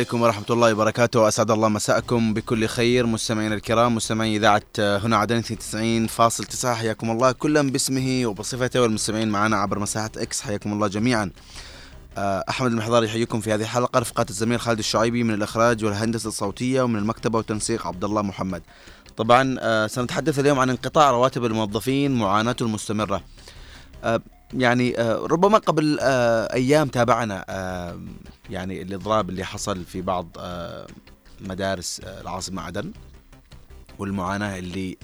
عليكم ورحمة الله وبركاته. أسعد الله مساءكم بكل خير مستمعينا الكرام مستمعي إذاعة هنا عدن 92.9 حياكم الله كلا باسمه وبصفته والمستمعين معنا عبر مساحة إكس حياكم الله جميعا. آه، أحمد المحضار يحييكم في هذه الحلقة. رفقة الزميل خالد الشعيبي من الإخراج والهندسة الصوتية ومن المكتبة والتنسيق عبد الله محمد. طبعا آه، سنتحدث اليوم عن انقطاع رواتب الموظفين معاناته المستمرة. آه، يعني ربما قبل أيام تابعنا يعني الإضراب اللي حصل في بعض مدارس العاصمة عدن والمعاناة اللي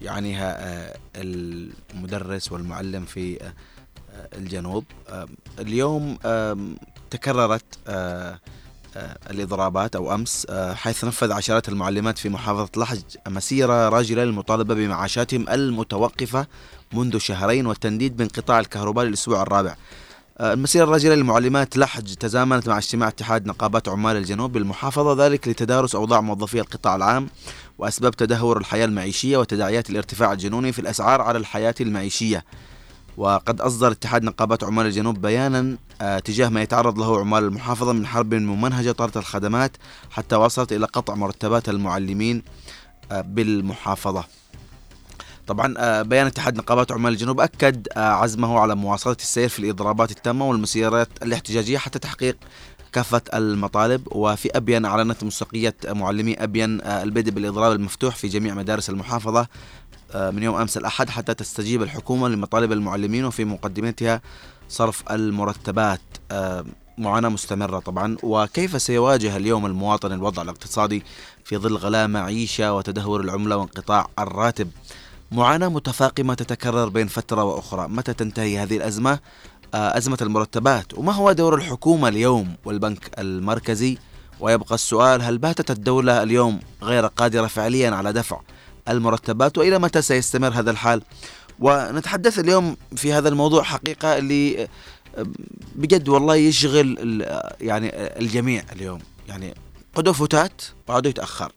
يعانيها المدرس والمعلم في الجنوب. اليوم تكررت الإضرابات أو أمس حيث نفذ عشرات المعلمات في محافظة لحج مسيرة راجلة للمطالبة بمعاشاتهم المتوقفة منذ شهرين والتنديد بانقطاع الكهرباء للأسبوع الرابع. المسيرة الراجلة للمعلمات لحج تزامنت مع اجتماع اتحاد نقابات عمال الجنوب بالمحافظة ذلك لتدارس أوضاع موظفي القطاع العام وأسباب تدهور الحياة المعيشية وتداعيات الارتفاع الجنوني في الأسعار على الحياة المعيشية. وقد أصدر اتحاد نقابات عمال الجنوب بيانا آه، تجاه ما يتعرض له عمال المحافظة من حرب ممنهجة طالت الخدمات حتى وصلت إلى قطع مرتبات المعلمين آه، بالمحافظة. طبعا آه، بيان اتحاد نقابات عمال الجنوب أكد عزمه على مواصلة السير في الإضرابات التامة والمسيرات الاحتجاجية حتى تحقيق كافة المطالب. وفي أبين أعلنت مستقية معلمي أبين البدء بالإضراب المفتوح في جميع مدارس المحافظة من يوم أمس الأحد حتى تستجيب الحكومة لمطالب المعلمين وفي مقدمتها صرف المرتبات. آه، معاناة مستمرة طبعا. وكيف سيواجه اليوم المواطن الوضع الاقتصادي في ظل غلاء معيشة وتدهور العملة وانقطاع الراتب؟ معاناة متفاقمة تتكرر بين فترة وأخرى. متى تنتهي هذه الأزمة؟ آه، أزمة المرتبات. وما هو دور الحكومة اليوم والبنك المركزي؟ ويبقى السؤال هل باتت الدولة اليوم غير قادرة فعليا على دفع المرتبات وإلى متى سيستمر هذا الحال. ونتحدث اليوم في هذا الموضوع حقيقة اللي بجد والله يشغل يعني الجميع اليوم. يعني قدوا فتات وعادوا يتأخر.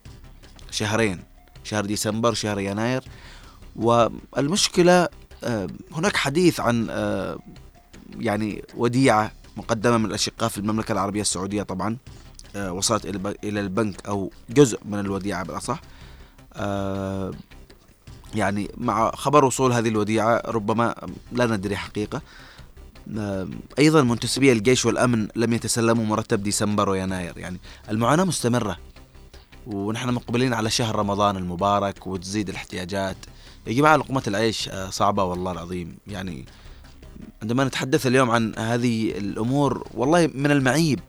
شهرين. شهر ديسمبر شهر يناير. والمشكلة هناك حديث عن يعني وديعة مقدمة من الأشقاء في المملكة العربية السعودية طبعا وصلت إلى البنك أو جزء من الوديعة بالأصح. آه، يعني مع خبر وصول هذه الوديعة ربما لا ندري حقيقة. آه، أيضا منتسبي الجيش والأمن لم يتسلموا مرتب ديسمبر ويناير. يعني المعاناة مستمرة ونحن مقبلين على شهر رمضان المبارك وتزيد الاحتياجات. يا جماعة لقمة العيش آه، صعبة والله العظيم. يعني عندما نتحدث اليوم عن هذه الأمور والله من المعيب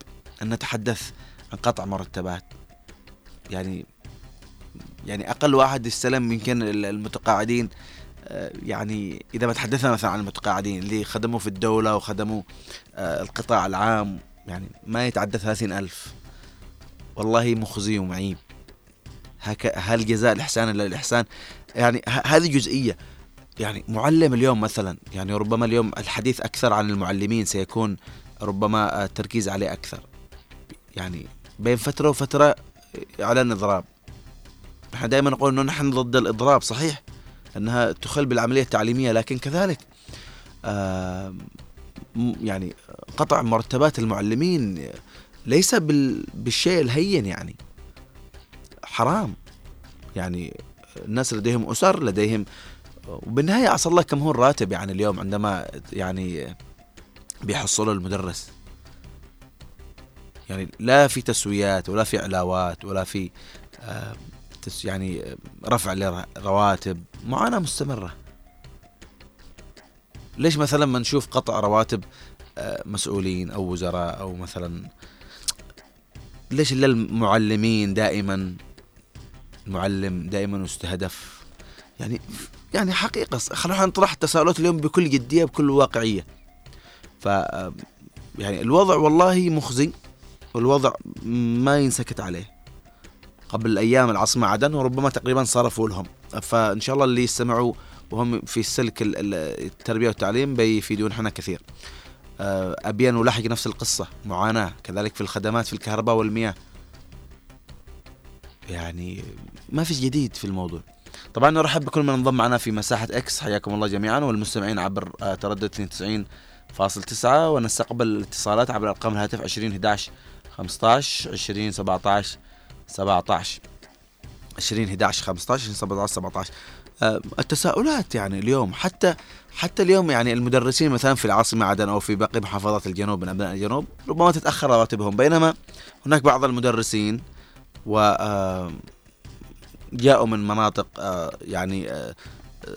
أن نتحدث عن قطع مرتبات. يعني يعني أقل واحد استلم يمكن المتقاعدين آه، يعني إذا ما تحدثنا مثلا عن المتقاعدين اللي خدموا في الدولة وخدموا آه، القطاع العام يعني ما يتعدى ثلاثين ألف. والله مخزي ومعيب. هل جزاء الإحسان إلا الإحسان؟ يعني هذه جزئية. يعني معلم اليوم مثلا يعني ربما اليوم الحديث أكثر عن المعلمين سيكون ربما التركيز عليه أكثر. يعني بين فترة وفترة إعلان إضراب نحن دائما نقول إنه نحن ضد الإضراب صحيح؟ إنها تخل بالعملية التعليمية لكن كذلك آه يعني قطع مرتبات المعلمين ليس بالشيء الهين يعني. حرام. يعني الناس لديهم أسر لديهم وبالنهاية عسى الله كم هو الراتب يعني اليوم عندما يعني بيحصلوا المدرس. يعني لا في تسويات ولا في علاوات ولا في يعني رفع لرواتب معاناة مستمرة. ليش مثلا ما نشوف قطع رواتب آه، مسؤولين أو وزراء أو مثلا ليش إلا المعلمين دائما المعلم دائما يستهدف يعني يعني حقيقة خلونا نطرح التساؤلات اليوم بكل جدية بكل واقعية. ف يعني الوضع والله مخزي والوضع ما ينسكت عليه. قبل أيام العاصمة عدن وربما تقريبا صرفوا لهم. فإن شاء الله اللي يستمعوا وهم في سلك التربية والتعليم بيفيدوننا كثير. آه، ابين ولحق نفس القصة. معاناة كذلك في الخدمات في الكهرباء والمياه. يعني ما في جديد في الموضوع. طبعا نرحب بكل من انضم معنا في مساحة إكس حياكم الله جميعا والمستمعين عبر آه، تردد 92.9 ونستقبل الاتصالات عبر أرقام الهاتف 20 11 15 20 17 17 20 11 15 20 17 17 آه، التساؤلات يعني اليوم حتى حتى اليوم يعني المدرسين مثلا في العاصمة عدن أو في باقي محافظات الجنوب من أبناء الجنوب ربما تتأخر رواتبهم. بينما هناك بعض المدرسين و آه، جاءوا من مناطق آه، يعني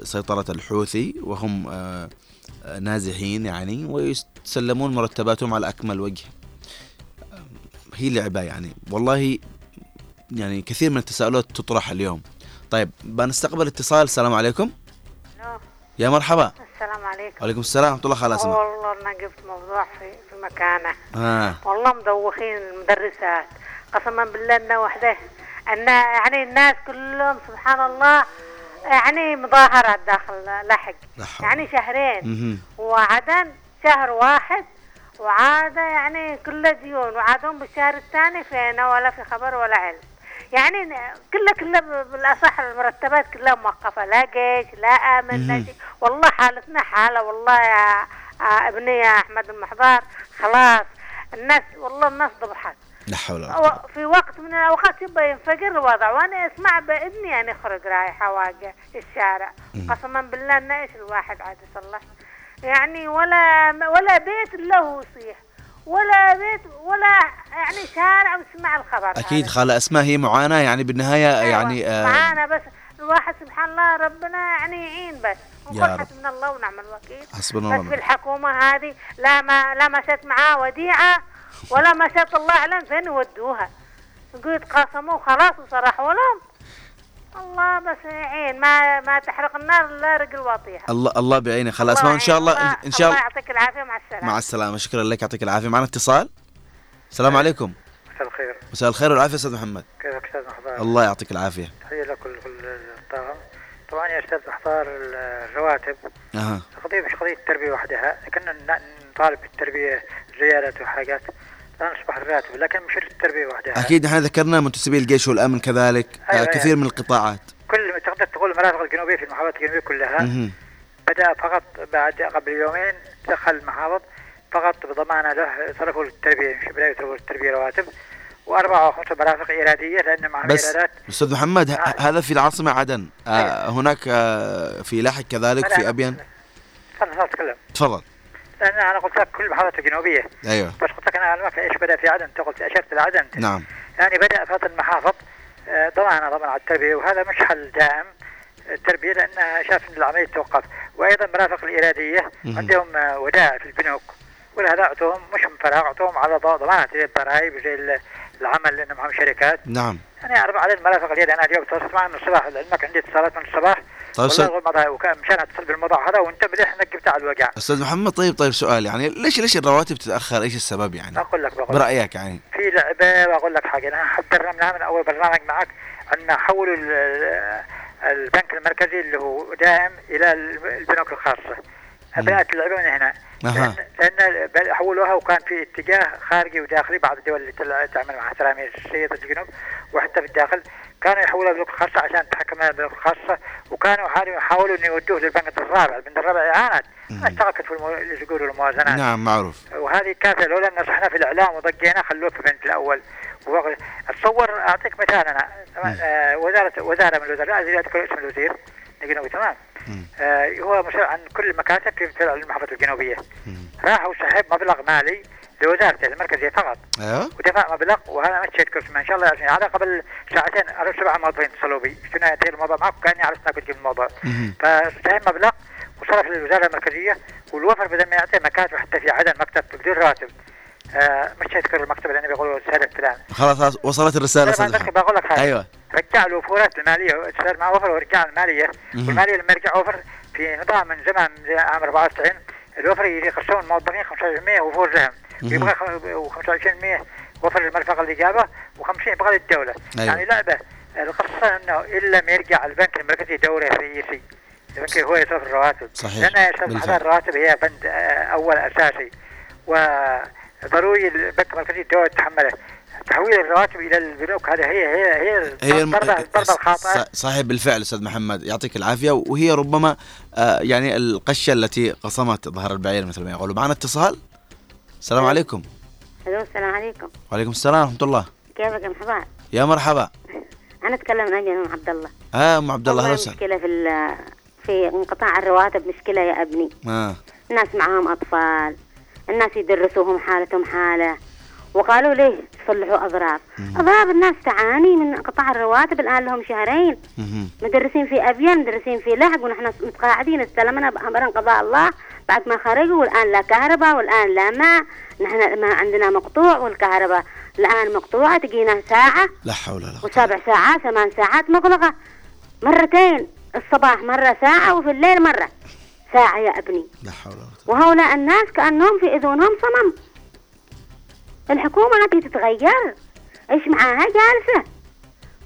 سيطرة الحوثي وهم نازحين يعني ويسلمون مرتباتهم على أكمل وجه. هي لعبة يعني. والله يعني كثير من التساؤلات تطرح اليوم. طيب بنستقبل اتصال. السلام عليكم. يا مرحبا. السلام عليكم. وعليكم السلام. ورحمة الله خلاص والله أنا جبت موضوع في في مكانه. آه. والله مدوخين المدرسات قسما بالله إنه وحده. إن يعني الناس كلهم سبحان الله يعني مظاهرات داخل لحق. يعني شهرين. وعدن شهر واحد. وعادة يعني كله ديون. وعادهم بالشهر الثاني فينا ولا في خبر ولا علم. يعني كله كله بالأصح المرتبات كلها موقفة. لا جيش لا آمن لا شيء. والله حالتنا حالة والله يا ابني يا أحمد المحضار خلاص. الناس والله الناس ضبحت. لا حول ولا قوة. في وقت من الأوقات يبقى ينفجر الوضع. وأنا أسمع بابني يعني يخرج رايحة واقع الشارع. قسما بالله ان إيش الواحد عاد يصلح يعني ولا ولا بيت له يصيح. ولا بيت ولا يعني شارع وسمع الخبر أكيد خالة أسماء هي معاناة يعني بالنهاية أيوة يعني آه معاناة بس الواحد سبحان الله ربنا يعني يعين بس. ونقول حسبنا الله ونعم الوكيل. حسبنا الله بس في الحكومة هذه لا ما لا مشت معاه وديعة ولا مشت الله اعلم فين يودوها يقول يتقاسموا خلاص وصرحوا لهم. الله بس يعين ما ما تحرق النار الا رجل واطيها. الله الله بعينه. خلاص ما إن شاء الله ان شاء الله يعطيك العافية مع السلامة. مع السلامة. شكرا لك يعطيك العافية. معنا اتصال؟ السلام عليكم. مساء الخير. مساء الخير والعافية أستاذ محمد. كيفك أستاذ محضار الله يعطيك العافية. تحية لكل الطاقم طبعا يا أستاذ محضار الرواتب. أها. القضية مش قضية التربيه وحدها كنا نطالب بالتربية زياده وحاجات أصبح الراتب لكن مش التربيه وحدها أكيد إحنا ذكرنا منتسبي الجيش والأمن كذلك آه، أيوة كثير أيوة. من القطاعات كل تقدر تقول المرافق الجنوبيه في المحافظات الجنوبية كلها مه. بدأ فقط بعد قبل يومين دخل المحافظ فقط بضمانة له صرفوا للتربيه مش بدايه يصرفوا للتربيه رواتب واربعه أو خمسه مرافق إرادية لأن معهم بس أستاذ محمد آه. هذا في العاصمة عدن آه أيوة. هناك آه في لاحق كذلك في ابين تفضل تكلم تفضل لأن أنا قلت لك كل المحافظات الجنوبيه أيوه. بس قلت لك أنا اعلمك إيش بدا في عدن. أنت قلت أشرت لعدن نعم. يعني بدأ فترة المحافظ. ضمانه آه، طبعا على التربية وهذا مش حل دائم. التربية لانها شاف إن العملية توقف. وأيضا مرافق الإرادية. عندهم آه، ودائع في البنوك. ولهذا أعطوهم مش من فراغ أعطوهم على ضمانه زي الضرائب زي العمل لأن معهم شركات. نعم. يعني أربع عدد مرافق اليد أنا اليوم تواصلت معهم من الصباح لعلمك عندي اتصالات من الصباح. طيب والله وكان مشان أتصل بالموضوع هذا وأنت مليح إنك جبت على الوقع. أستاذ محمد طيب طيب سؤال يعني ليش ليش الرواتب تتأخر؟ إيش السبب يعني؟ أقول لك بقول برأيك يعني. في لعبة بقول لك حاجة أنا حضرنا منها من أول برنامج معك أن حولوا البنك المركزي اللي هو دائم إلى البنوك الخاصة. بدات اللعبه من هنا. أه. لأن حولوها وكان في اتجاه خارجي وداخلي بعض الدول اللي تعمل مع احترامي السيد الجنوب وحتى في الداخل كانوا يحولوا البنوك الخاصة عشان تحكم البنوك الخاصة وكانوا يحاولوا إنه يودوه للبنك الرابع. البنك الرابع اعانات اشتركت في المو... يقولوا الموازنات. نعم معروف. وهذه كافيه لولا نصحنا في الإعلام وضجينا خلوه في بنت الأول. أتصور أعطيك مثال أنا. آه وزاره وزارة من الوزارات لا أذكر اسم الوزير. الجنوبي تمام. هو مسؤول عن كل المكاتب في المحافظة الجنوبية. راحوا سحب مبلغ مالي لوزارته المركزيه فقط أيوه. ودفع مبلغ وهذا مشيت كرسي إن شاء الله يعني هذا قبل ساعتين أنا سبع موظفين اتصلوا بي شنو الموضوع معك كأني عرفت كنت الموضوع. فاستهم مبلغ وصرف للوزارة المركزية والوفر بدل ما يعطيه مكاتب حتى في عدن مكتب رواتب آه مش يذكر المكتب لأنه بيقولوا سهل فلان خلاص وصلت الرسالة أستاذ بقول لك حاجة. أيوه. رجع الوفورات المالية صار مع وفر ورجع المالية. والمالية لما يرجع وفر في نظام من زمان عام 94 الوفر يقسمون الموظفين 25% وفور زهم يبغى 25% وفر المرفق الإجابة و50 يبغى للدولة. أيوة. يعني لعبة. القصة أنه إن لم يرجع البنك المركزي دوري رئيسي البنك هو يصرف الرواتب. صحيح. لأن الرواتب هي بند آه، أول أساسي. وضروري البنك المركزي الدولة تتحمله تحويل الرواتب إلى البنوك هذه هي هي هي, هي الضربه الخاطئة. صحيح بالفعل أستاذ محمد يعطيك العافية. وهي ربما آه يعني القشة التي قصمت ظهر البعير مثل ما يقولوا. معنا اتصال؟ السلام عليكم. ألو السلام عليكم. وعليكم السلام ورحمة الله. كيفك يا مرحبا يا مرحبا. أنا أتكلم من أجل ام عبد الله. آه أم عبد الله وسهلا. مشكلة في في انقطاع الرواتب مشكلة يا أبني. آه. الناس معاهم أطفال. الناس يدرسوهم حالتهم حالة. وقالوا ليه تصلحوا اضرار اضرار الناس تعاني من انقطاع الرواتب الآن لهم شهرين. مدرسين في ابين مدرسين في لحق ونحن متقاعدين استلمنا بامر قضاء الله. بعد ما خرجوا والآن لا كهرباء والآن لا ماء. نحن ما عندنا مقطوع والكهرباء الآن مقطوعة تجينا ساعة. لا حول ولا قوة. وسبع ساعات ثمان ساعات مغلقة. مرتين الصباح مرة ساعة وفي الليل مرة. ساعة يا ابني. لا حول وهؤلاء الناس كأنهم في اذونهم صمم. الحكومة هذه تتغير. إيش معاها جالسة.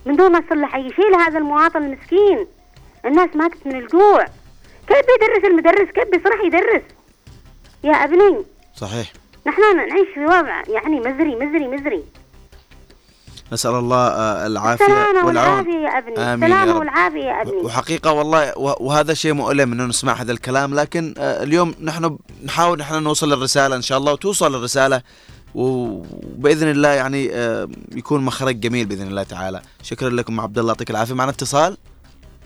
من دون ما تصلح أي شيء لهذا المواطن المسكين. الناس ماتت من الجوع. كيف بيدرس المدرس؟ كيف بيصرح يدرس؟ يا ابني. صحيح. نحن نعيش في وضع يعني مزري مزري مزري. نسأل الله آه، العافية السلامة والعون والعافية يا أبني. آمين يا السلامة رب. والعافية يا أبني. وحقيقة والله و- وهذا شيء مؤلم إنه نسمع هذا الكلام لكن آه، اليوم نحن نحاول نحن نوصل الرسالة إن شاء الله وتوصل الرسالة وبإذن الله يعني آه، يكون مخرج جميل بإذن الله تعالى. شكرا لكم عبد الله يعطيك العافية. معنا اتصال؟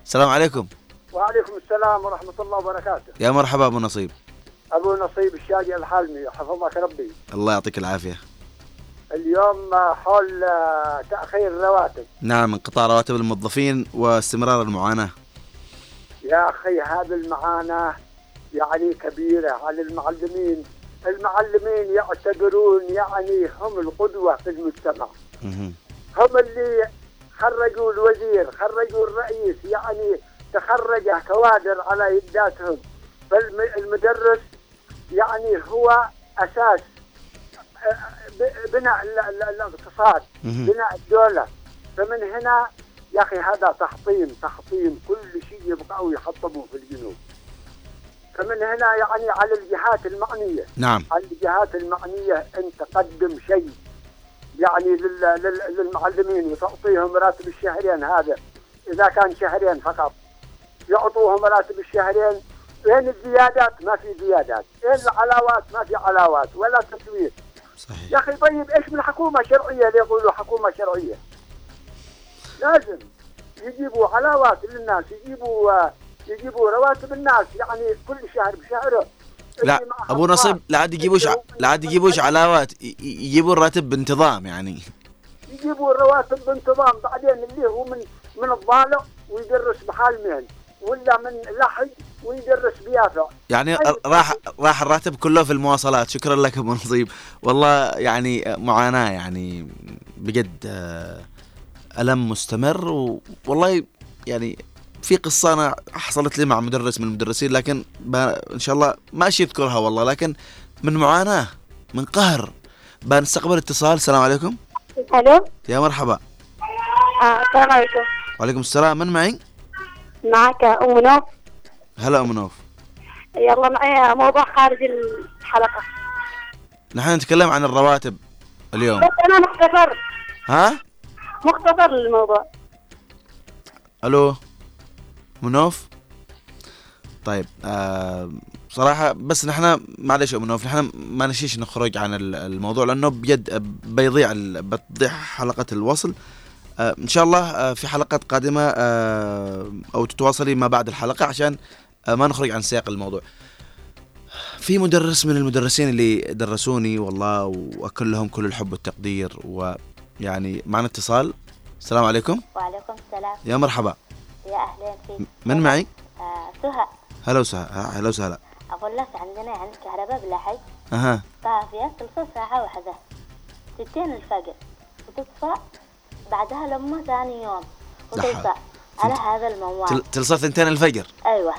السلام عليكم. وعليكم السلام ورحمة الله وبركاته. يا مرحبا أبو نصيب. أبو نصيب الشاجي الحلمي حفظك ربي. الله يعطيك العافية. اليوم حول تأخير الرواتب نعم انقطاع رواتب الموظفين واستمرار المعاناة. يا أخي هذه المعاناة يعني كبيرة على المعلمين. المعلمين يعتبرون يعني هم القدوة في المجتمع. هم اللي خرجوا الوزير خرجوا الرئيس يعني تخرج كوادر على يداتهم فالمدرس يعني هو ب- بناء ال- ال- الاقتصاد. بناء الدولة. فمن هنا يا أخي هذا تحطيم تحطيم كل شيء يبقوا يحطموا في الجنوب. فمن هنا يعني على الجهات المعنية. نعم. على الجهات المعنية أن تقدم شيء يعني لل- لل- للمعلمين وتعطيهم راتب الشهرين هذا. إذا كان شهرين فقط. يعطوهم راتب الشهرين. وين الزيادات؟ ما في زيادات. وين العلاوات ما في علاوات ولا تسويق صحيح. يا أخي طيب إيش من حكومة شرعية اللي يقولوا حكومة شرعية؟ لازم يجيبوا علاوات للناس يجيبوا يجيبوا رواتب الناس يعني كل شهر بشهره لا أبو نصيب لا عاد يجيبوش لا عاد يجيبوش علاوات يجيبوا الراتب بانتظام يعني. يجيبوا الرواتب بانتظام بعدين اللي هو من من الضالع ويدرس بحال مهن ولا من لحج ويدرس بيافع يعني. راح راح الراتب كله في المواصلات. شكرا لك أبو نصيب. والله يعني معاناة يعني بجد آه، ألم مستمر. والله يعني في قصة أنا حصلت لي مع مدرس من المدرسين لكن إن شاء الله ما اشي اذكرها والله لكن من معاناة من قهر. بنستقبل اتصال. السلام عليكم. ألو؟ يا مرحبا. آه، السلام عليكم. وعليكم السلام. من معي؟ معك ام نوف هلا ام نوف يلا معي موضوع خارج الحلقة. نحن نتكلم عن الرواتب اليوم. بس أنا مختصر. ها؟ مختصر للموضوع. ألو؟ منوف؟ طيب آه صراحة بس نحن معلش يا منوف نحن ما نشيش نخرج عن ال- الموضوع لأنه بجد بيضيع بتضيع حلقة الوصل. آه إن شاء الله آه في حلقات قادمة آه أو تتواصلي ما بعد الحلقة عشان ما نخرج عن سياق الموضوع. في مدرس من المدرسين اللي درسوني والله وأكل لهم كل الحب والتقدير ويعني معنا اتصال. السلام عليكم. وعليكم السلام. يا مرحبا. يا أهلين فيك من معي؟ آه سهى هلا وسهلا هلا وسهلا. أقول لك عندنا يعني الكهرباء بلا حج أها. طافية تلصق ساعة واحدة. ستين الفجر. وتطفى بعدها لما ثاني يوم. وتلصق على هذا الموال. تل- تلصق ثنتين الفجر. أيوة.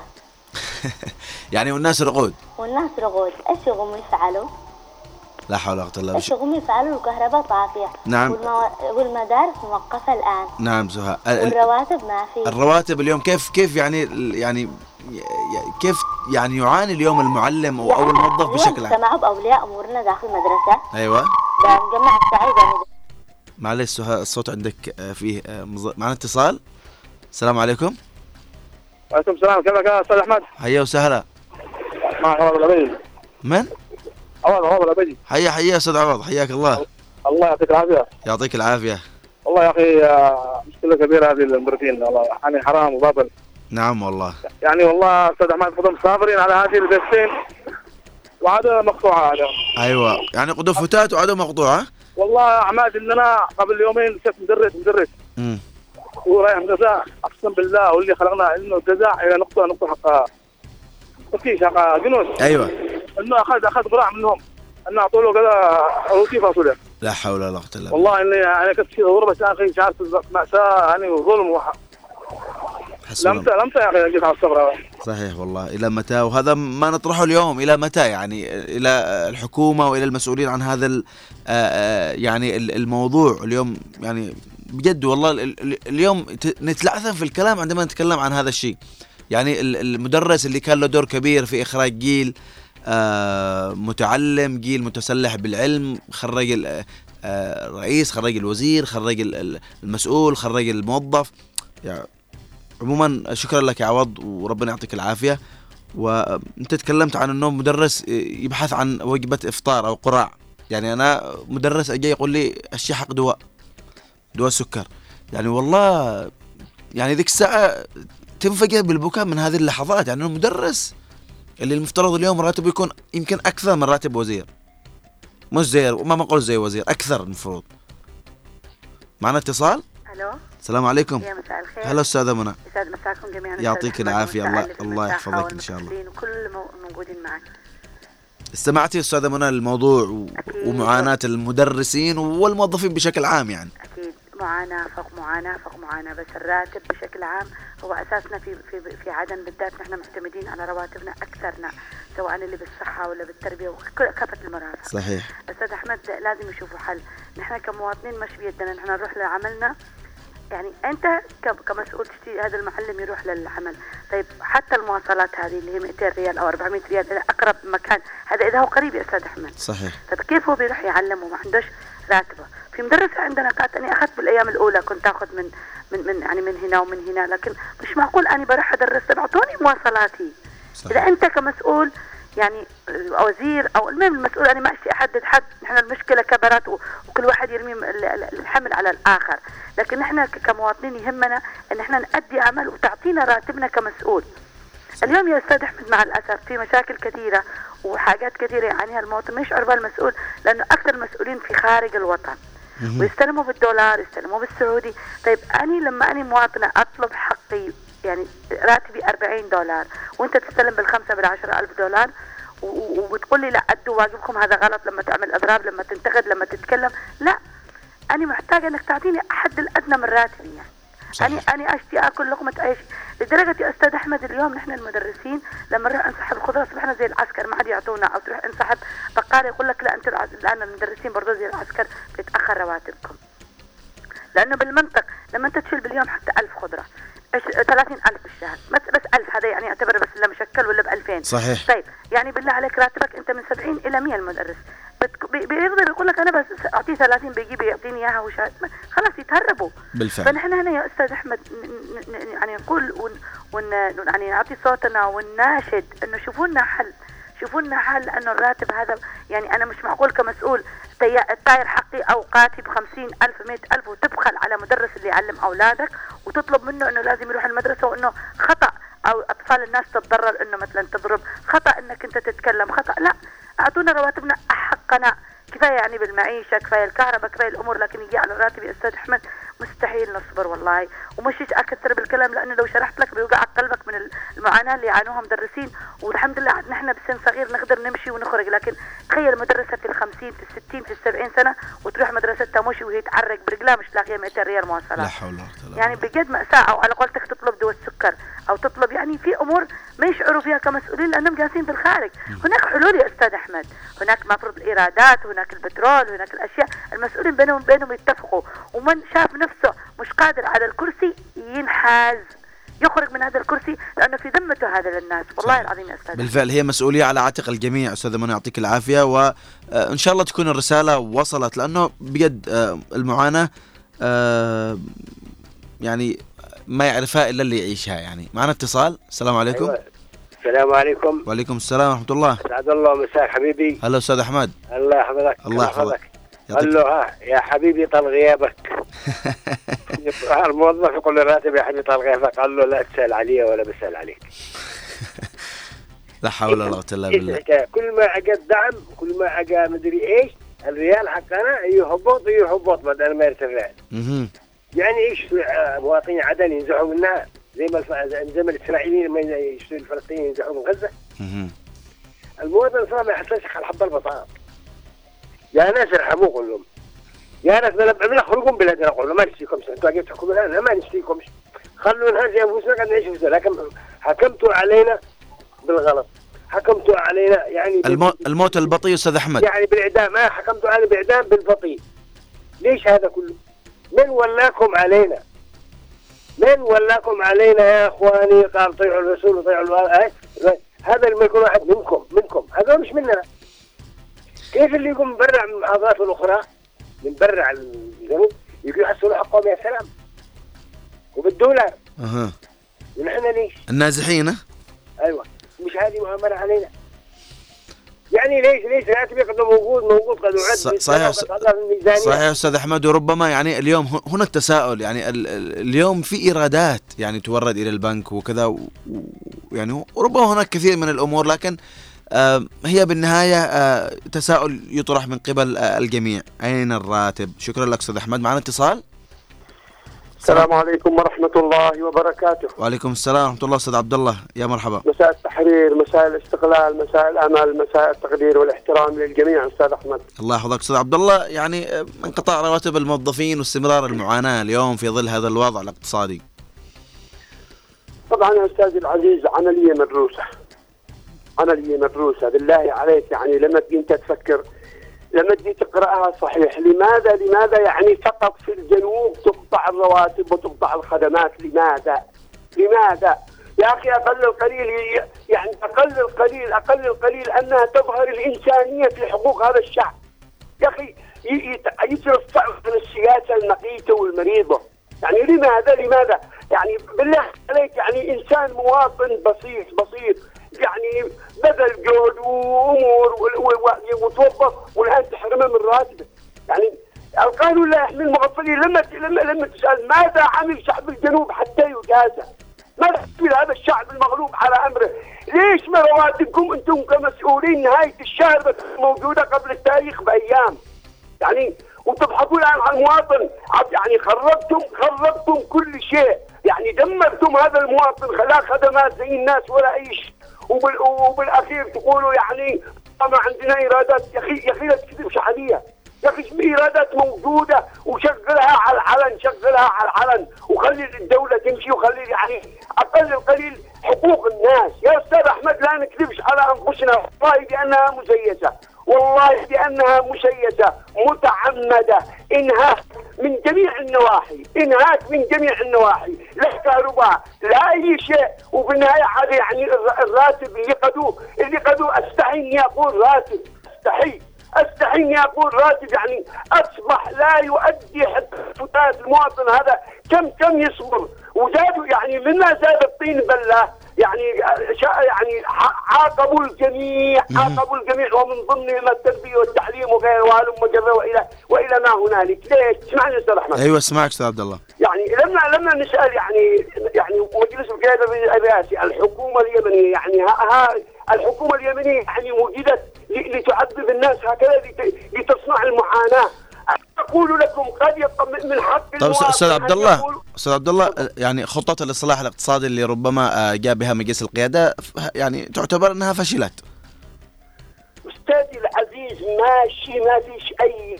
يعني والناس رقود. والناس رغود إيش يقوموا يفعلوا؟ لا حول ولا قوة إلا بالله. يقوموا يفعلوا؟ الكهرباء طافية. نعم. والمو... والمدارس موقفة الآن. نعم ال- والرواتب ما في. الرواتب اليوم كيف كيف يعني يعني كيف يعني يعاني اليوم المعلم أو أو الموظف بشكل عام؟ سمعوا بأولياء أمورنا داخل المدرسة. أيوه. بنجمع السعيد معلش سهى الصوت عندك آه، فيه آه، مز- معنا اتصال؟ السلام عليكم. وعليكم السلام. كيفك يا أستاذ أحمد؟ حيا وسهلا. مع محمد الغريب من؟ عوض عوض بجي حيا حيا أستاذ عوض. حياك الله. الله يعطيك العافية. يعطيك العافية. والله يا أخي آه، مشكلة كبيرة هذه المدرسين. والله يعني حرام وباطل. نعم والله. يعني والله أستاذ أحمد فضل صابرين على هذه البثين وعادة مقطوعة هذا. أيوه. يعني قدوم فتات وعدو مقطوعة؟ والله عماد إننا قبل يومين شفت مدرس مدرس. امم ورايح جزاء أقسم بالله واللي خلقنا إنه جزاء إلى نقطه نقطة حق تفتيش حق جنود أيوه. إنه اخذ أخذ قراع منهم. إنه اعطوا له كذا روتي فاصوليا. لا حول ولا قوة إلا بالله. والله اني يعني كنت في ضربه يا أخي شعرت ماساه يعني وظلم وح... لمسه لمسه يا أخي جيت على الصبر. صحيح والله. إلى متى؟ وهذا ما نطرحه اليوم. إلى متى يعني؟ إلى الحكومة وإلى المسؤولين عن هذا يعني ال- الموضوع اليوم يعني بجد والله ال- ال- اليوم نتلعثم في الكلام عندما نتكلم عن هذا الشيء. يعني ال- المدرس اللي كان له دور كبير في إخراج جيل آه، متعلم جيل متسلح بالعلم خرج ال- آه، الرئيس خرج الوزير خرج ال- ال- المسؤول خرج الموظف. يعني عموما شكرا لك يا عوض وربنا يعطيك العافية. وأنت تكلمت عن إنه مدرس يبحث عن وجبة إفطار أو قراع يعني أنا مدرس أجي يقول لي الشيء حق دواء. دواء سكر يعني والله يعني ذيك الساعة تنفجر بالبكاء من هذه اللحظات. يعني المدرس اللي المفترض اليوم راتبه يكون يمكن أكثر من راتب وزير. مش زي ما بقول زي وزير أكثر المفروض. معنا اتصال؟ ألو؟ السلام عليكم. يا مساء الخير. هلا أستاذة منى. يسعد مساكم جميعا. يعطيك العافية، الله- الله يحفظك إن شاء الله. وكل مو- موجودين معك. استمعتي أستاذة منى للموضوع و-. ومعاناة المدرسين والموظفين بشكل عام يعني. أكيد. معاناة فوق معاناة فوق معاناة. بس الراتب بشكل عام هو أساسنا في في في عدن بالذات نحن معتمدين على رواتبنا أكثرنا سواء اللي بالصحة ولا بالتربية وكافة المرافق. صحيح. أستاذ أحمد لازم يشوفوا حل. نحن كمواطنين مش بيدنا نحن نروح لعملنا. يعني أنت ك- كمسؤول تشتري هذا المعلم يروح للعمل. طيب حتى المواصلات هذه اللي هي 200 ريال أو 400 ريال إلى أقرب مكان هذا إذا هو قريب يا أستاذ أحمد. صحيح. طيب كيف هو بيروح يعلم وما عندوش راتبة. في مدرسة عندنا قالت أني أخذت بالأيام الأولى كنت أخذ من من من يعني من هنا ومن هنا لكن مش معقول أني بروح أدرس. طيب أعطوني مواصلاتي. صحيح. إذا أنت كمسؤول يعني وزير أو المهم المسؤول أنا ما اشتي احدد حد نحن المشكلة كبرت وكل واحد يرمي ال- ال- الحمل على الآخر. لكن نحن كمواطنين يهمنا إن إحنا نأدي عمل وتعطينا راتبنا كمسؤول. اليوم يا أستاذ أحمد مع الأسف في مشاكل كثيرة وحاجات كثيرة يعانيها المواطن ما يشعر بها المسؤول لأنه أكثر المسؤولين في خارج الوطن. ويستلموا بالدولار يستلموا بالسعودي. طيب أني لما أني مواطنة أطلب حقي يعني راتبي 40 دولار وأنت تستلم بالخمسة بالعشرة ألف دولار وبتقول لي لا أدوا واجبكم هذا غلط لما تعمل اضراب لما تنتقد لما تتكلم. لا أنا محتاجة إنك تعطيني حد الأدنى من راتبي يعني. صحيح. أنا أنا أشتي آكل لقمة عيش. لدرجة يا أستاذ أحمد اليوم نحن المدرسين لما نروح نسحب الخضرة أصبحنا زي العسكر ما حد يعطونا أو تروح انسحب بقالة يقول لك لا العز- الآن المدرسين برضو زي العسكر بيتأخر رواتبكم. لأنه بالمنطق لما أنت تشيل باليوم حتى ألف خضرة إيش- 30 ألف بالشهر بس بس ألف هذا يعني يعتبر بس إلا مشكل ولا ب 2000 صحيح. طيب يعني بالله عليك راتبك أنت من 70 إلى 100 المدرس. بيقدر يقول لك أنا بس أعطيه 30 بيجي بيعطيني إياها وشهر خلاص يتهربوا. بالفعل. فنحن هنا يا أستاذ نعطي صوتنا ونناشد إنه شوفوا لنا حل. شوفوا لنا حل لأنه الراتب هذا يعني أنا مش معقول كمسؤول. الطاير حقي أوقاتي ب ألف مئة ألف وتبخل على مدرس اللي يعلم أولادك وتطلب منه إنه لازم يروح المدرسة وإنه خطأ أو أطفال الناس تتضرر إنه مثلا تضرب خطأ إنك أنت تتكلم خطأ لا. أعطونا رواتبنا حقنا كفاية يعني بالمعيشة كفاية الكهرباء كفايه الأمور لكن يجي على الراتب يا أستاذ احمد مستحيل نصبر والله ومش أكثر بالكلام لأنه لو شرحت لك بيوقع قلبك من المعاناه اللي يعانوها مدرسين والحمد لله عاد نحن بسن صغير نقدر نمشي ونخرج. لكن تخيل مدرسة في الخمسين في الستين في السبعين سنة وتروح مدرستها مشي وهي تعرق برجلها مش لاقية 200 ريال لا مواصلات حول ولا قوة يعني بجد مأساة أو على قولتك تطلب دواء السكر أو تطلب يعني في أمور ما يشعروا فيها كمسؤولين لأنهم جالسين في الخارج. هناك حلول يا أستاذ أحمد. هناك مفروض الإيرادات هناك البترول هناك الأشياء. المسؤولين بينهم بينهم يتفقوا ومن شاف نفسه مش قادر على الكرسي ينحاز يخرج من هذا الكرسي لأنه في ذمته هذا للناس والله. العظيم يا أحمد. بالفعل هي مسؤولية على عاتق الجميع أستاذة منى يعطيك العافية. وان شاء الله تكون الرسالة وصلت لأنه بجد آه، المعاناة آه، يعني ما يعرفها إلا اللي يعيشها يعني. معنا اتصال. السلام عليكم. أيوة. السلام عليكم. وعليكم السلام ورحمة الله. اسعد الله مساك حبيبي. هلا أستاذ أحمد. الله يحفظك. الله يحفظك. قال له ها يا حبيبي طال غيابك. الموظف يقول له راتب يا حبيبي طال غيابك. قال له لا تسأل علي ولا بسأل عليك. لا حول ولا قوة إلا بالله. كل ما اجى الدعم كل ما اجى مدري إيش الريال حقنا يهبط يهبط بدل ما يرتفع يعني إيش مواطنين عدن ينزحوا منها زي ما زي ما الإسرائيليين ما يشتروا الفلسطينيين ينزحوا من غزة. المواطن صار ما يحصلش على حب البطاطا يا ناس ارحموه كلهم. يا ناس بنخرجوا من بلادنا قولوا ما نشتيكم أنتوا قاعدين تحكموا لنا ما نشتيكمش خلوا نهاجي انفسنا قاعد نعيش في لكن حكمتوا علينا بالغلط. حكمتوا علينا يعني الموت, الموت البطيء أستاذ أحمد. يعني بالإعدام ما حكمتوا علينا بالاعدام بالبطيء. ليش هذا كله؟ من ولاكم علينا؟ من ولاكم علينا يا إخواني؟ قال طيعوا الرسول وطيعوا الوالد. هذا لما يكون واحد منكم منكم. هذا مش مننا كيف اللي يقوم مبرع من المحافظات الأخرى؟ مبرع الجنوب يجوا يحصلوا حقهم يا سلام. وبالدولار. أها. ونحن ليش؟ النازحين أيوه. مش هذه مؤامره علينا. يعني ليش ليش الراتب يقدم موجود موجود قد وعد؟ صحيح صحيح أستاذ أحمد وربما يعني اليوم هنا التساؤل يعني اليوم في إيرادات يعني تورد إلى البنك وكذا يعني وربما هناك كثير من الأمور لكن هي بالنهاية آه، تساؤل يطرح من قبل آه، الجميع. أين الراتب؟ شكرا لك أستاذ أحمد. معنا اتصال؟ السلام عليكم ورحمة الله وبركاته. وعليكم السلام ورحمة الله أستاذ عبد الله يا مرحبا. مساء التحرير، مساء الاستقلال، مساء الأمل، مساء التقدير والاحترام للجميع أستاذ أحمد. الله يحفظك أستاذ عبد الله، يعني انقطاع رواتب الموظفين واستمرار المعاناة اليوم في ظل هذا الوضع الاقتصادي. طبعا أستاذي العزيز عملية مدروسة. عملية مدروسة، بالله عليك يعني لما أنت تفكر لما تجي تقرأها صحيح. لماذا لماذا يعني فقط في الجنوب تقطع الرواتب وتقطع الخدمات؟ لماذا؟ لماذا؟ يا أخي أقل القليل يعني أقل القليل أقل القليل أنها تظهر الإنسانية في حقوق هذا الشعب. يا أخي يترفع عن السياسة المقيتة والمريضة. يعني لماذا لماذا؟ يعني بالله عليك يعني إنسان مواطن بسيط بسيط. يعني بذل جهد وأمور وتوظف والان تحرمه من راتبه يعني القانون لا يحمي المغفلين لما لما لما تسأل ماذا عمل شعب الجنوب حتى يجازى؟ ماذا عمل هذا الشعب المغلوب على أمره؟ ليش ما رواتبكم أنتم كمسؤولين نهاية الشهر موجودة قبل التاريخ بأيام؟ يعني وتبحثون الان عن المواطن يعني خربتم خربتم كل شيء يعني دمرتم هذا المواطن لا خدمات زي الناس ولا أي شيء وبالأخير تقولوا يعني ما عندنا إيرادات. يا أخي يا أخي لا تكذب شعبيه يا أخي إيرادات موجودة وشغلها على العلن شغلها على العلن. وخلي الدولة تمشي وخلي يعني أقل القليل حقوق الناس. يا أستاذ أحمد لا نكذبش على أنفسنا. والله بأنها مسيسه والله بأنها مسيسه متعمدة. إنهاك من جميع النواحي. إنهاك من جميع النواحي. لا كهرباء لا أي شيء. وفي النهاية هذا يعني الراتب اللي قدوه اللي قدوه أستحي إني أقول راتب أستحي أستحي إني أقول راتب يعني أصبح لا يؤدي حتى المواطن هذا كم كم يصبر. وزادوا يعني مما زاد الطين بلة يعني يعني عاقبوا الجميع عاقبوا الجميع ومن ضمنهم التربيه والتعليم وغيره والى وإلى ما هنالك. ليش؟ اسمعني أستاذ أحمد. أيوه اسمعك أستاذ عبد الله. يعني لما لما نسأل يعني يعني مجلس القيادة الرئاسي الحكومة اليمنية يعني ها, ها الحكومة اليمنية يعني وجدت لتعذب الناس هكذا لتصنع المعاناة. أقول لكم قد يبقى من حق طيب أستاذ عبد الله أستاذ عبد الله يعني خطة الإصلاح الاقتصادي اللي ربما آه، جاء بها مجلس القيادة يعني تعتبر أنها فشلت. أستاذي العزيز ماشي ما فيش اي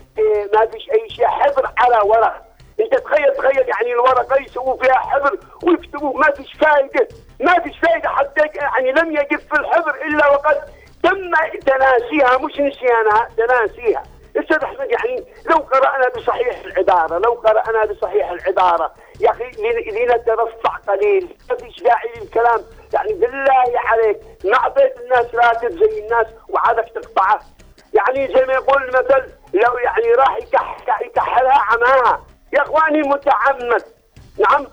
ما فيش أي شيء. حبر على ورق. انت تخيل تخيل يعني الورقة يسووا فيها حبر ويكتبوا ما فيش فائده ما فيش فائده حتى يعني لم يجب في الحبر إلا وقد تم تناسيها. مش نسيانها تناسيها. أستاذ أحمد يعني لو قرأنا بصحيح العبارة لو قرأنا بصحيح العبارة يا أخي لنترفع قليل. ما فيش داعي للكلام. يعني بالله عليك ما اعطيت الناس راتب زي الناس وعادك تقطعه يعني زي ما يقول المثل لو يعني راح يكحلها عماها. يا إخواني متعمد. نعم؟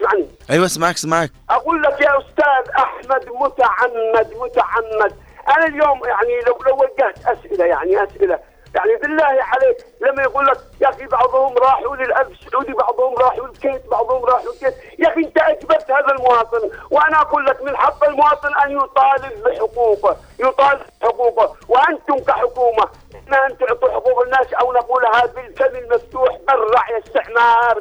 اسمعني أيوه اسمعك اسمعك أقول لك يا أستاذ أحمد متعمد متعمد. أنا اليوم يعني لو لو وجهت أسئلة يعني أسئلة يعني بالله عليك لما يقول لك يا أخي بعضهم راحوا للألف السعودي بعضهم راحوا الكيت بعضهم راحوا الكيت يا أخي أنت اجبرت هذا المواطن وأنا أقول لك من حق المواطن أن يطالب بحقوقه يطالب بحقوقه. وأنتم كحكومة اما أن تعطوا حقوق الناس أو نقولها بالفم المفتوح برع استعمار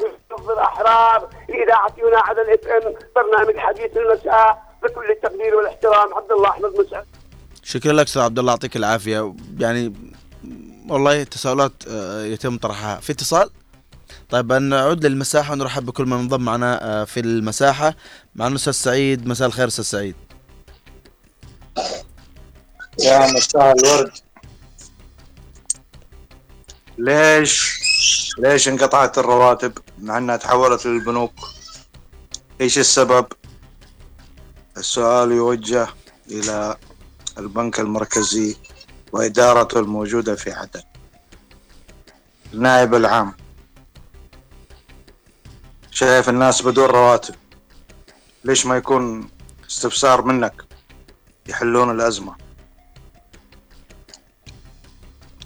الأحرار. اذاعتنا على الاف ام برنامج حديث المساء بكل التقدير والإحترام عبد الله أحمد مسعد شكرا لك أستاذ عبد الله يعطيك العافية. يعني والله تساؤلات آه، يتم طرحها. في اتصال؟ طيب نعود للمساحة ونرحب بكل من انضم معنا آه، في المساحة. مع الأستاذ سعيد مساء الخير أستاذ سعيد. يا مساء الورد. ليش؟ ليش انقطعت الرواتب؟ مع أنها تحولت للبنوك. إيش السبب؟ السؤال يوجه إلى البنك المركزي. وإدارته الموجودة في عدن. النائب العام. شايف الناس بدون رواتب. ليش ما يكون استفسار منك؟ يحلون الأزمة.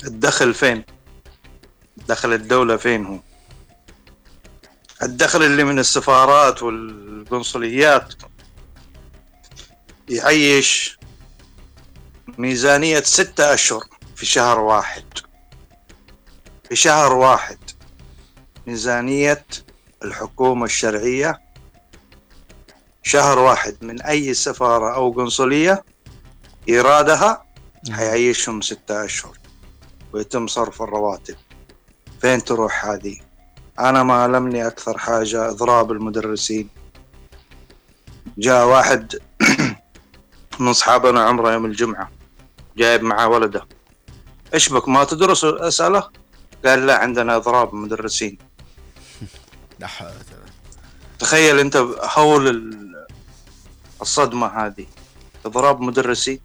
الدخل فين؟ دخل الدولة فين هو؟ الدخل اللي من السفارات والقنصليات. يعيش ميزانية ستة أشهر في شهر واحد. في شهر واحد ميزانية الحكومة الشرعية. شهر واحد من أي سفارة أو قنصلية إيرادها حيعيشهم ستة أشهر ويتم صرف الرواتب. فين تروح هذه؟ أنا ما ألمني أكثر حاجة إضراب المدرسين. جاء واحد من أصحابنا عمره يوم الجمعة. جايب معاه ولده. إيش بك؟ ما تدرس اساله قال لا عندنا إضراب مدرسين. تخيل أنت هول الصدمة هذه. إضراب مدرسين.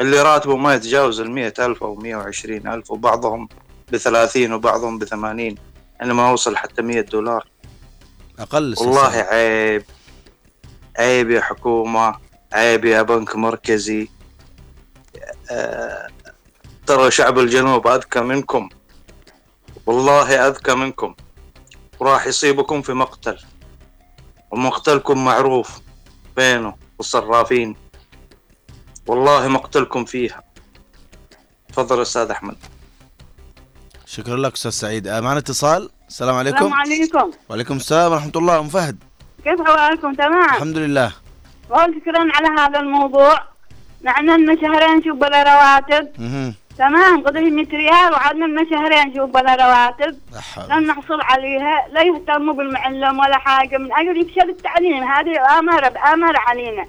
اللي راتبه ما يتجاوز المية ألف أو مية وعشرين ألف وبعضهم بثلاثين وبعضهم بثمانين. يعني ما وصل حتى مية دولار. أقل والله عيب. عيب يا حكومة. عيب يا بنك مركزي. ترى شعب الجنوب أذكى منكم. والله أذكى منكم. وراح يصيبكم في مقتل. ومقتلكم معروف بينه والصرافين. والله مقتلكم فيها. تفضل أستاذ أحمد. شكرا لك أستاذ سعيد. آه، معنا اتصال. السلام عليكم. السلام عليكم. وعليكم السلام ورحمة الله. أم فهد. كيف حوالكم؟ تمام. الحمد لله. شكرا على هذا الموضوع. نحن لنا شهرين نشوف بلا رواتب. تمام؟ قضي 100 ريال وعدنا لنا شهرين نشوف بلا رواتب. لن نحصل عليها. لا يهتموا بالمعلم ولا حاجة. من أجل يفشل التعليم. هذه آمرة بآمرة علينا.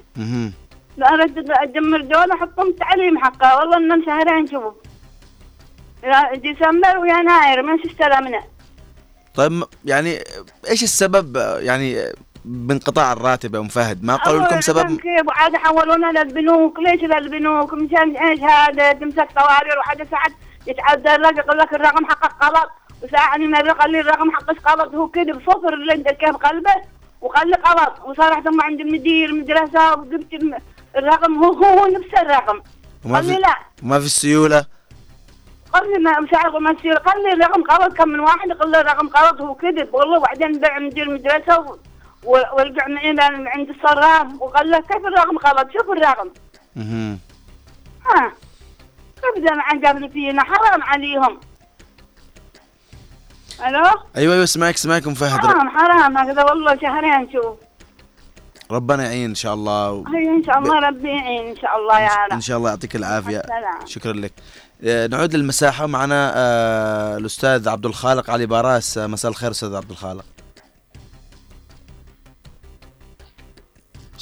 لا أرد أدمر دولة حطهم التعليم حقها والله إننا شهرين نشوف ديسمبر ويناير. ما استلمنا؟ طيب يعني إيش السبب؟ يعني بانقطاع الراتب يا أم فهد ما قالوا لكم سبب كيف وعاد حولونا للبنوك ليش للبنوك مشان إيش هذا؟ تمسك طوارئ وحد ساعات يتعدى الرقم يقول لك الرقم حقك غلط. وساعة من قال لي الرقم حقك غلط هو كذا بصفر اللي أنت كيف قلبه؟ وقال لي غلط. وصارحت ثم عند المدير المدرسة وجبت الرقم هو هو نفس الرقم. قال لي لا. ما في السيولة؟ قال لي ما مش عارف ما السيولة. قال لي الرقم غلط كم من واحد قال لي الرقم غلط هو كذب والله وبعدين بع مدير المدرسة ورجع من عند الصراف وقال له كيف الرقم غلط شوف الرقم أها ها. كيف ما عجبني فينا؟ حرام عليهم. ألو؟ أيوه أيوه اسمعك اسمعك ام فهد. حرام حرام. هكذا والله شهرين شوف. ربنا يعين إن شاء الله. و... إن شاء الله ربي يعين إن شاء الله يا رب. إن شاء الله يعطيك العافية. شكرا لك. آه، نعود للمساحة. معنا آه الأستاذ عبد الخالق علي باراس. مساء الخير أستاذ عبد الخالق.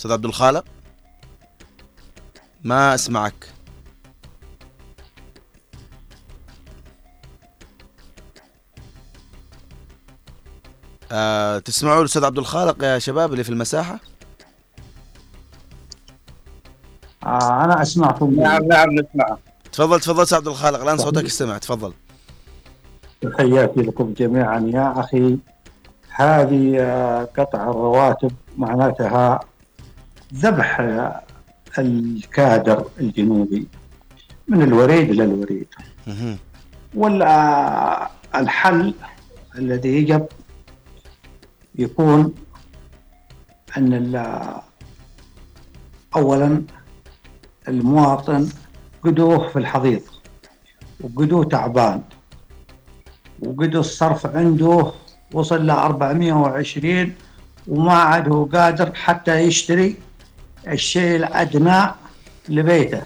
أستاذ عبد الخالق. ما أسمعك. أه تسمعوا الأستاذ عبد الخالق يا شباب اللي في المساحة؟ آه أنا أسمعكم. نعم نعم نسمع. تفضل تفضل أستاذ عبد الخالق الآن صوتك استمع تفضل. تحياتي لكم جميعا. يا أخي هذه آه، قطع الرواتب معناتها ذبح الكادر الجنوبي من الوريد إلى الوريد. ولا الحل الذي يجب يكون أن أولا المواطن قدوه في الحضيض وقدوه تعبان وقدو الصرف عنده وصل ل 420 وما عاد هو قادر حتى يشتري الشيء الأدنى لبيته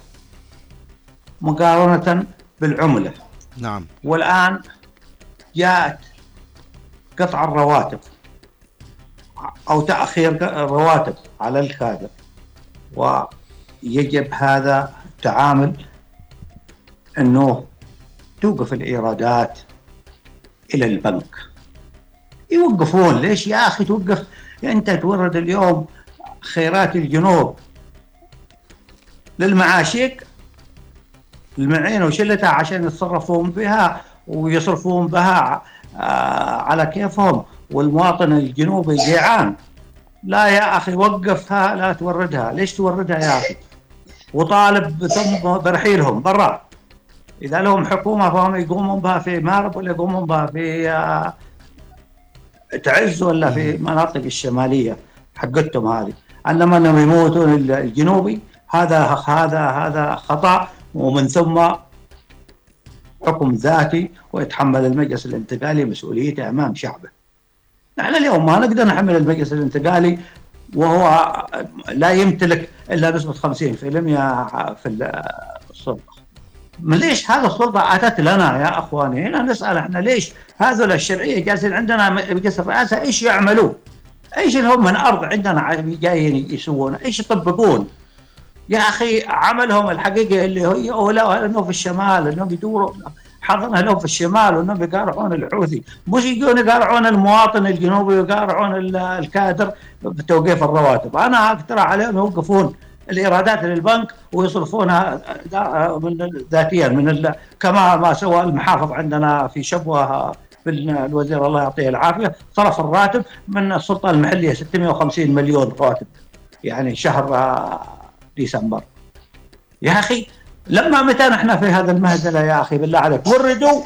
مقارنة بالعملة. نعم. والآن جاءت قطع الرواتب أو تأخير الرواتب على الكادر ويجب هذا التعامل أنه توقف الإيرادات إلى البنك. يوقفون ليش يا أخي توقف؟ أنت تورد اليوم خيرات الجنوب للمعاشيق المعين وشلتها عشان يتصرفون بها ويصرفون بها آه، على كيفهم. والمواطن الجنوبي جيعان. لا يا أخي وقفها لا توردها. ليش توردها يا أخي؟ وطالب ثم برحيلهم برا. إذا لهم حكومة فهم يقومون بها في مارب ولا يقومون بها في آه، تعز ولا في مناطق الشمالية حقتهم هذه. انما أنهم يموتون الجنوبي هذا هذا هذا خطأ ومن ثم حكم ذاتي ويتحمل المجلس الانتقالي مسؤوليته أمام شعبه. نحن اليوم ما نقدر نحمل المجلس الانتقالي وهو لا يمتلك إلا نسبة 50% في السلطة. ليش هذا السلطة أتت لنا يا أخواني؟ هنا نسأل إحنا ليش هذول الشرعية جالسين عندنا مجلس الرئاسة إيش يعملوا؟ إيش هم من ارض عندنا جايين يسوون؟ إيش يطبقون؟ يا أخي عملهم الحقيقي اللي هي اولى انه في الشمال إنهم يدوروا حضنا لهم في الشمال وإنهم يقارعون الحوثي مش يجون يقارعون المواطن الجنوبي ويقارعون الكادر بتوقيف الرواتب أنا أقترح عليهم يوقفون الإيرادات للبنك ويصرفونها من ذاتيا من كما ما سوى المحافظ عندنا في شبوة الوزير الله يعطيه العافية صرف الراتب من السلطه المحلية 650 مليون راتب يعني شهر ديسمبر. يا أخي لما متى نحن في هذا المهزله يا أخي؟ بالله عليك. وردوا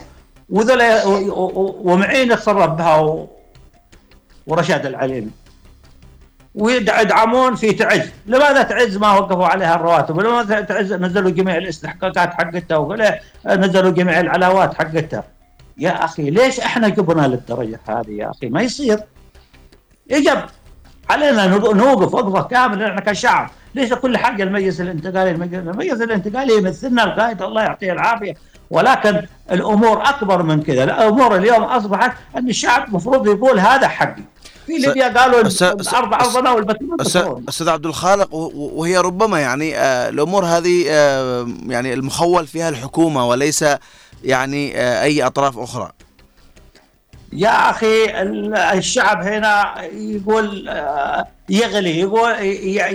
وذل ومعين يتصرف بها ورشاد العليمي ويدعمون في تعز. لماذا تعز ما وقفوا عليها الرواتب؟ ولماذا تعز؟ نزلوا جميع الاستحقاقات حقتها ولا نزلوا جميع العلاوات حقتها. يا أخي ليش إحنا جبنا للدرجة هذه يا أخي؟ ما يصير. يجب علينا نوقف وقفة كاملة إحنا كشعب. ليس كل حاجة المجلس الانتقالي؟ المجلس الانتقالي يمثلنا القائد الله يعطيه العافية. ولكن الأمور أكبر من كذا. الأمور اليوم أصبحت أن الشعب المفروض يقول هذا حقي. في ليبيا قالوا الأرض ارضنا والبترول أستاذ عبد الخالق وهي ربما يعني آه الأمور هذه آه يعني المخول فيها الحكومة وليس يعني آه أي أطراف أخرى. يا أخي الشعب هنا يقول آه، يغلي يقول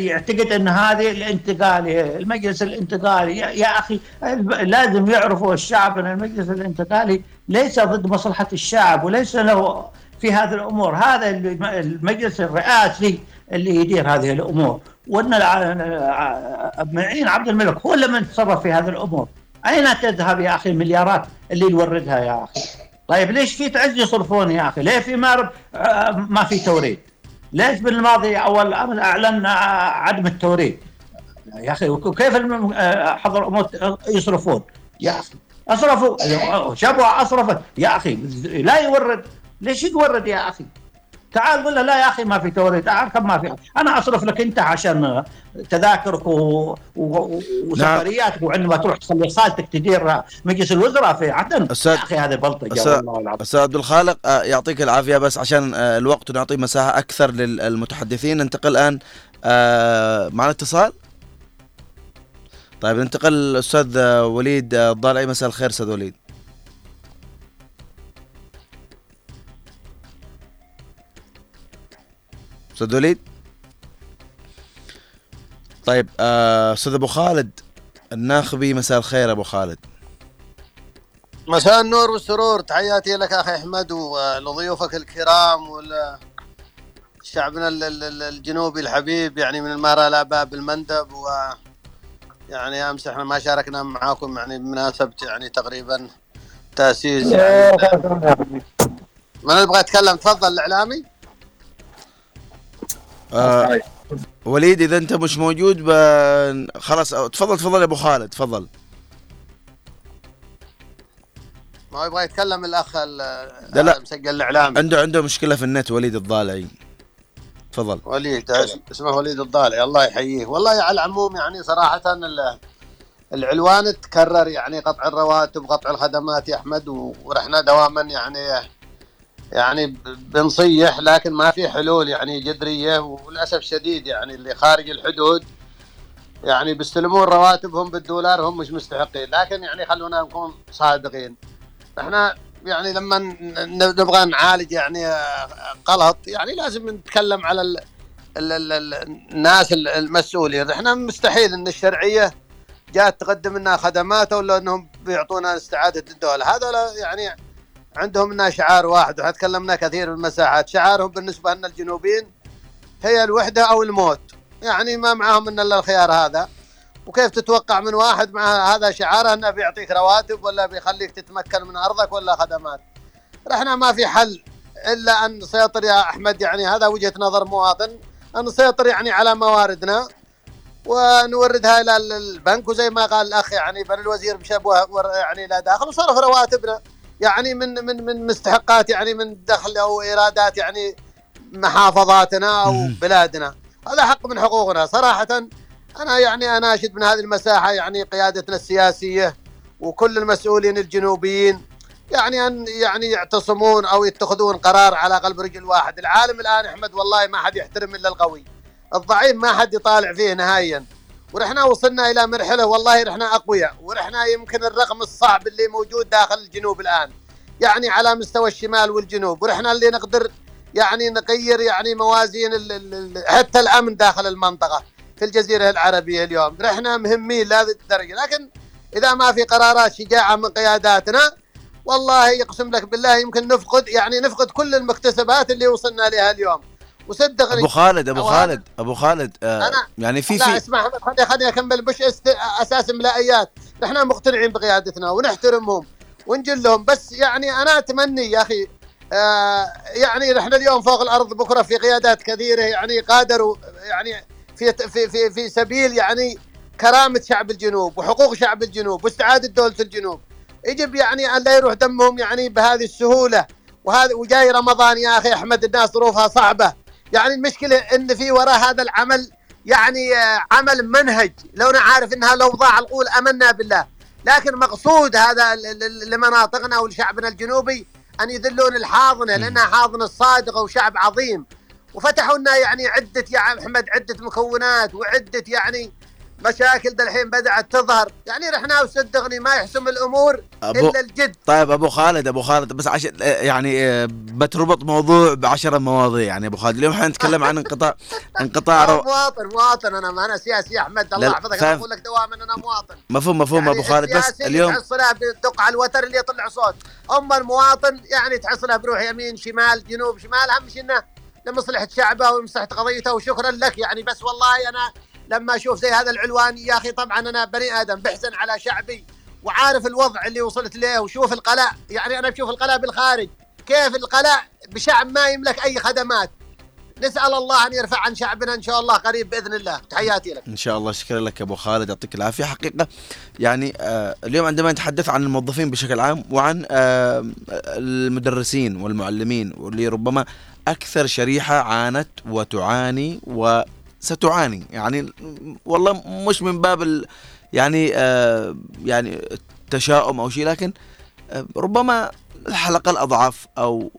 يعتقد إن هذه الانتقالي المجلس الانتقالي يا أخي لازم يعرفوا الشعب إن المجلس الانتقالي ليس ضد مصلحة الشعب وليس له في هذه الأمور. هذا المجلس الرئاسي اللي يدير هذه الأمور. وإن معين عبد الملك هو اللي من تصرف في هذه الأمور. أين تذهب يا أخي المليارات اللي يوردها يا أخي طيب ليش في تعز يصرفون يا أخي؟ ليه في مارب آه، ما في توريد؟ ليش بالماضي أول امس أعلن عدم التوريد؟ يا أخي كيف آه، حضر يصرفون؟ يا أخي أصرفوا شبوة أصرفت يا أخي لا يورد ليش يورد يا أخي؟ تعال قول له لا يا أخي ما في توريد تعال كم ما في. أنا أصرف لك أنت عشان تذاكرك و... و... وسفرياتك نعم. وعندما تروح تخلي خالتك تدير مجلس الوزراء في عدن. أستاذ... يا أخي هذا بلطجة والله أستاذ عبد الخالق آه، يعطيك العافية بس عشان آه، الوقت ونعطي مساحة أكثر للمتحدثين. ننتقل الآن آه، معنا اتصال طيب ننتقل الاستاذ وليد الضالعي. مساء الخير أستاذ وليد. أستاذ وليد طيب آه، أستاذ أبو خالد الناخبي مساء الخير أبو خالد. مساء النور والسرور. تحياتي لك أخي أحمد ولضيوفك الكرام وال شعبنا الجنوبي الحبيب يعني من المهرة إلى باب المندب. و يعني أمس إحنا ما شاركنا معاكم يعني بمناسبة يعني تقريبا تأسيس يعني من يبغى يتكلم تفضل الإعلامي. آه وليد إذا أنت مش موجود. خلاص تفضل تفضل يا أبو خالد تفضل. ما يبغى يتكلم الأخ لا لا. مسجل الإعلامي. عنده عنده مشكلة في النت وليد الضالعي. تفضل. وليد اسمه وليد الضالعي الله يحييه. والله على العموم يعني صراحة العلوان تكرر يعني قطع الرواتب قطع الخدمات يا أحمد ورحنا دواما يعني يعني بنصيح لكن ما في حلول يعني جذرية وللأسف الشديد يعني اللي خارج الحدود يعني بيستلمون رواتبهم بالدولار هم مش مستحقين. لكن يعني خلونا نكون صادقين. إحنا يعني لما نبغى نعالج يعني قلط يعني لازم نتكلم على ال ال ال الناس المسؤولين. إحنا مستحيل إن الشرعية جات تقدم لنا خدمات ولا انهم بيعطونا استعادة الدولة هذا يعني عندهم لنا شعار واحد وتكلمنا كثير بالمساحات شعارهم بالنسبة لنا الجنوبيين هي الوحدة أو الموت. يعني ما معاهم إلا الخيار هذا. وكيف تتوقع من واحد مع هذا شعاره أنه بيعطيك رواتب ولا بيخليك تتمكن من أرضك ولا خدمات؟ إحنا ما في حل إلا أن نسيطر يا أحمد. يعني هذا وجهة نظر مواطن. أن نسيطر يعني على مواردنا ونوردها إلى البنك. وزي ما قال الأخ يعني بل الوزير بشبه يعني لا داخل وصرف رواتبنا. يعني من من من مستحقات يعني من دخل أو إيرادات يعني محافظاتنا أو بلادنا هذا حق من حقوقنا صراحة أنا يعني اناشد من هذه المساحة يعني قيادتنا السياسية وكل المسؤولين الجنوبيين يعني أن يعني يعتصمون أو يتخذون قرار على قلب رجل واحد، العالم الآن أحمد والله ما حد يحترم إلا القوي. الضعيف ما حد يطالع فيه نهائيا. ورحنا وصلنا إلى مرحلة والله رحنا أقوياء ورحنا يمكن الرقم الصعب اللي موجود داخل الجنوب الآن. يعني على مستوى الشمال والجنوب ورحنا اللي نقدر يعني نغير يعني موازين حتى الأمن داخل المنطقة. في الجزيرة العربية اليوم نحن مهمين لهذه الدرجة لكن إذا ما في قرارات شجاعة من قياداتنا والله يقسم لك بالله يمكن نفقد يعني نفقد كل المكتسبات اللي وصلنا لها اليوم وصدقني أبو خالد أبو خالد أبو خالد آه أنا يعني في لا في اسمع خليني خليني أكمل. مش أساس املائيات نحن مقتنعين بقيادتنا ونحترمهم ونجلهم بس يعني أنا اتمنى يا أخي آه يعني نحن اليوم فوق الأرض بكرة في قيادات كثيرة يعني قادروا يعني في في في في سبيل يعني كرامة شعب الجنوب وحقوق شعب الجنوب واستعادة دولة الجنوب. يجب يعني أن لا يروح دمهم يعني بهذه السهولة. وهذا وجاي رمضان يا أخي أحمد الناس ظروفها صعبة. يعني المشكلة إن في وراء هذا العمل يعني عمل منهج. لو أنا عارف إنها لو ضاع القول آمنا بالله. لكن مقصود هذا لمناطقنا ولشعبنا الجنوبي أن يذلون الحاضنة لأنها حاضنة صادقة وشعب عظيم. وفتحوا لنا يعني عدة يا أحمد عدة مكونات وعدة يعني مشاكل الحين بدأت تظهر. يعني رحنا وصدقني ما يحسم الأمور أبو إلا الجد. طيب أبو خالد أبو خالد بس عشان يعني آه، بتربط موضوع بعشرة مواضيع. يعني أبو خالد اليوم حنتكلم عن انقطاع انقطاع رو... مواطن مواطن. أنا ما أنا سياسي أحمد الله يحفظك. أنا أقول لك دواما أنا مواطن. مفهوم مفهوم يعني أبو خالد بس اليوم تحصلها بدق على الوتر اللي يطلع صوت. أما المواطن يعني تحصلها بروح يمين شمال جنوب شمال اهم شيء انه لمصلحة شعبه ومصلحة قضيته وشكرا لك. يعني بس والله أنا لما أشوف زي هذا العلوان يا أخي طبعا أنا بني آدم بحزن على شعبي وعارف الوضع اللي وصلت له وشوف القلاء يعني أنا بشوف القلاء بالخارج. كيف القلاء بشعب ما يملك أي خدمات. نسأل الله أن يرفع عن شعبنا إن شاء الله قريب بإذن الله. تحياتي لك. إن شاء الله. شكرا لك أبو خالد. يعطيك العافية. حقيقة يعني آه اليوم عندما نتحدث عن الموظفين بشكل عام وعن آه المدرسين والمعلمين واللي ربما أكثر شريحة عانت وتعاني وستعاني يعني والله مش من باب يعني آه يعني التشاؤم أو شيء لكن آه ربما الحلقة الأضعف أو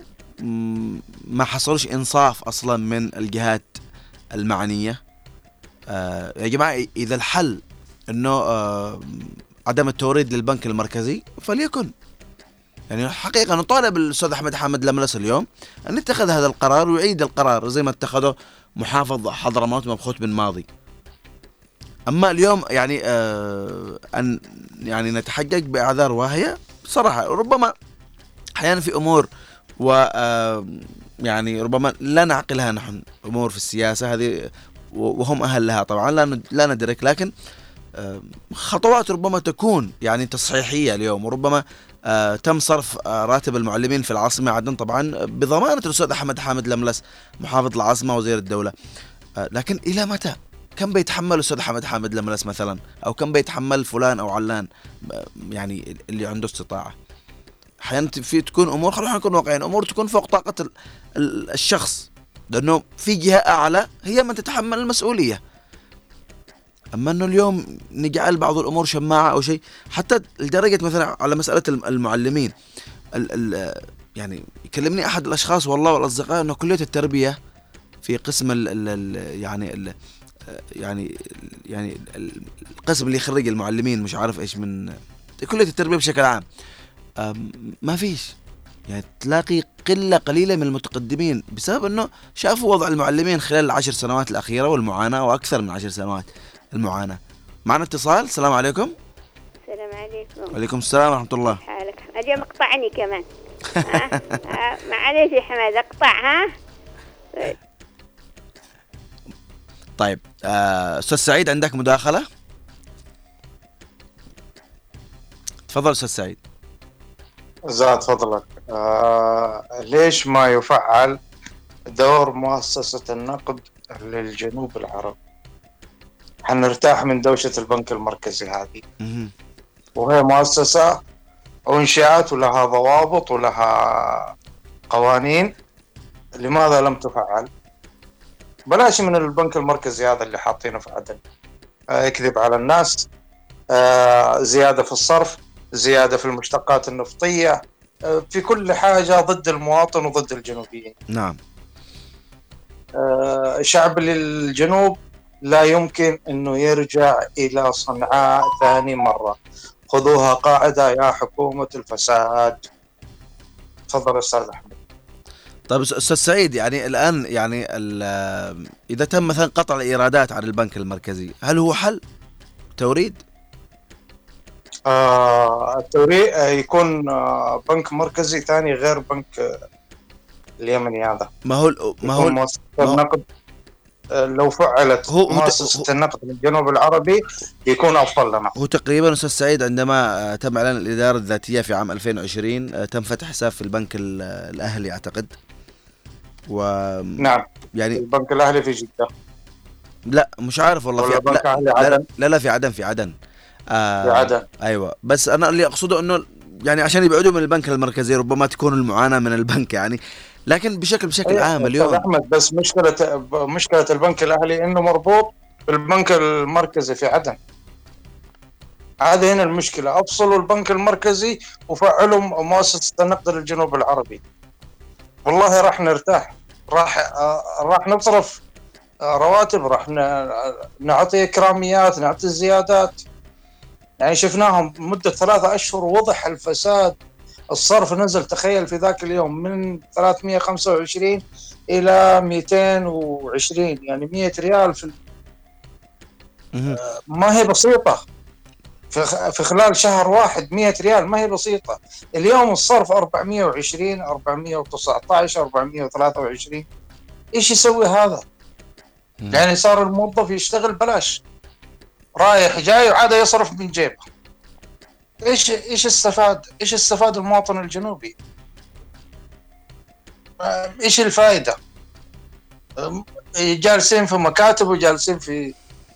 ما حصلش إنصاف أصلا من الجهات المعنية. آه يا جماعة إذا الحل أنه آه عدم التوريد للبنك المركزي فليكن. يعني حقيقة نطالب الأستاذ أحمد حامد لملس اليوم أن يتخذ هذا القرار ويعيد القرار زي ما اتخذه محافظ حضرموت مبخوت بن ماضي. أما اليوم يعني آه أن يعني نتحجج بأعذار واهية صراحة ربما أحيانا في أمور و آه يعني ربما لا نعقلها نحن أمور في السياسة هذه وهم أهل لها طبعا لا لا ندرك لكن خطوات ربما تكون يعني تصحيحية اليوم وربما آه تم صرف آه راتب المعلمين في العاصمة عدن طبعا بضمانة الأستاذ أحمد حامد لملس محافظ العاصمة وزير الدولة. آه لكن إلى متى؟ كم بيتحمل الاستاذ أحمد حامد لملس مثلا؟ أو كم بيتحمل فلان أو علان؟ يعني اللي عنده استطاعة. أحيانا في تكون أمور خلينا نكون واقعيين أمور تكون فوق طاقة الشخص. لأنه في جهة أعلى هي من تتحمل المسؤولية. أما إنه اليوم نجعل بعض الأمور شماعة أو شيء حتى لدرجة مثلا على مسألة المعلمين ال ال يعني يكلمني أحد الأشخاص والله والأصدقاء إنه كلية التربية في قسم ال ال يعني ال يعني يعني القسم اللي يخرج المعلمين مش عارف إيش من كلية التربية بشكل عام. ما فيش. يعني تلاقي قلة قليلة من المتقدمين بسبب إنه شافوا وضع المعلمين خلال العشر سنوات الأخيرة والمعاناة وأكثر من عشر سنوات. المعاناة. معنا اتصال؟ السلام عليكم. السلام عليكم. وعليكم السلام ورحمة الله. حالك. أجي مقطعني كمان. معليش يا حماد أقطع ها؟ طيب آه، أستاذ سعيد عندك مداخلة؟ تفضل أستاذ سعيد. زاد فضلك. آه ليش ما يفعل دور مؤسسة النقد للجنوب العربي؟ حنرتاح من دوشة البنك المركزي هذه. وهي مؤسسة وانشاءات ولها ضوابط ولها قوانين. لماذا لم تفعل؟ بلاش من البنك المركزي هذا اللي حاطينه في عدن. آه، يكذب على الناس. آه، زيادة في الصرف زيادة في المشتقات النفطية. آه، في كل حاجة ضد المواطن وضد الجنوبيين. نعم. شعب الجنوب لا يمكن أنه يرجع إلى صنعاء ثاني مرة. خذوها قاعدة يا حكومة الفساد. تفضل أستاذ أحمد. طيب أستاذ سعيد يعني الآن يعني إذا تم مثلا قطع الإيرادات عن البنك المركزي هل هو حل؟ توريد؟ آه التوريد آه، يكون آه بنك مركزي ثاني غير بنك اليمني هذا. ما هو ما هو لو فعلت هو مؤسسة النقد الجنوب العربي يكون أفضل لنا. هو تقريبا أستاذ سعيد عندما آه، تم إعلان الإدارة الذاتية في عام 2020 تم فتح حساب في البنك الأهلي أعتقد. و نعم. يعني البنك الأهلي في جدة. لا مش عارف والله في لا, عدن؟ لا لا في عدن في عدن. آه في عدن. أيوه. بس أنا اللي أقصده إنه يعني عشان يبعدوا من البنك المركزي ربما تكون المعاناة من البنك يعني. لكن بشكل بشكل أيه عام اليوم أحمد بس مشكله مشكلة البنك الأهلي إنه مربوط بالبنك المركزي في عدن. هذه هنا المشكلة. أفصلوا البنك المركزي وفعلوا مؤسسة النقد للجنوب العربي. والله راح نرتاح. راح راح نصرف رواتب راح نعطي إكراميات نعطي زيادات. يعني شفناهم مدة ثلاثة أشهر وضح الفساد. الصرف نزل تخيل في ذاك اليوم من 325 إلى 220 يعني 100 ريال في آه، ما هي بسيطة. في خلال شهر واحد 100 ريال ما هي بسيطة. اليوم الصرف 420 419 423 إيش يسوي هذا؟ يعني صار الموظف يشتغل بلاش. رايح جاي وعاد يصرف من جيبه. إيش إيش استفاد إيش استفاد المواطن الجنوبي؟ إيش الفائدة جالسين في مكاتب وجالسين في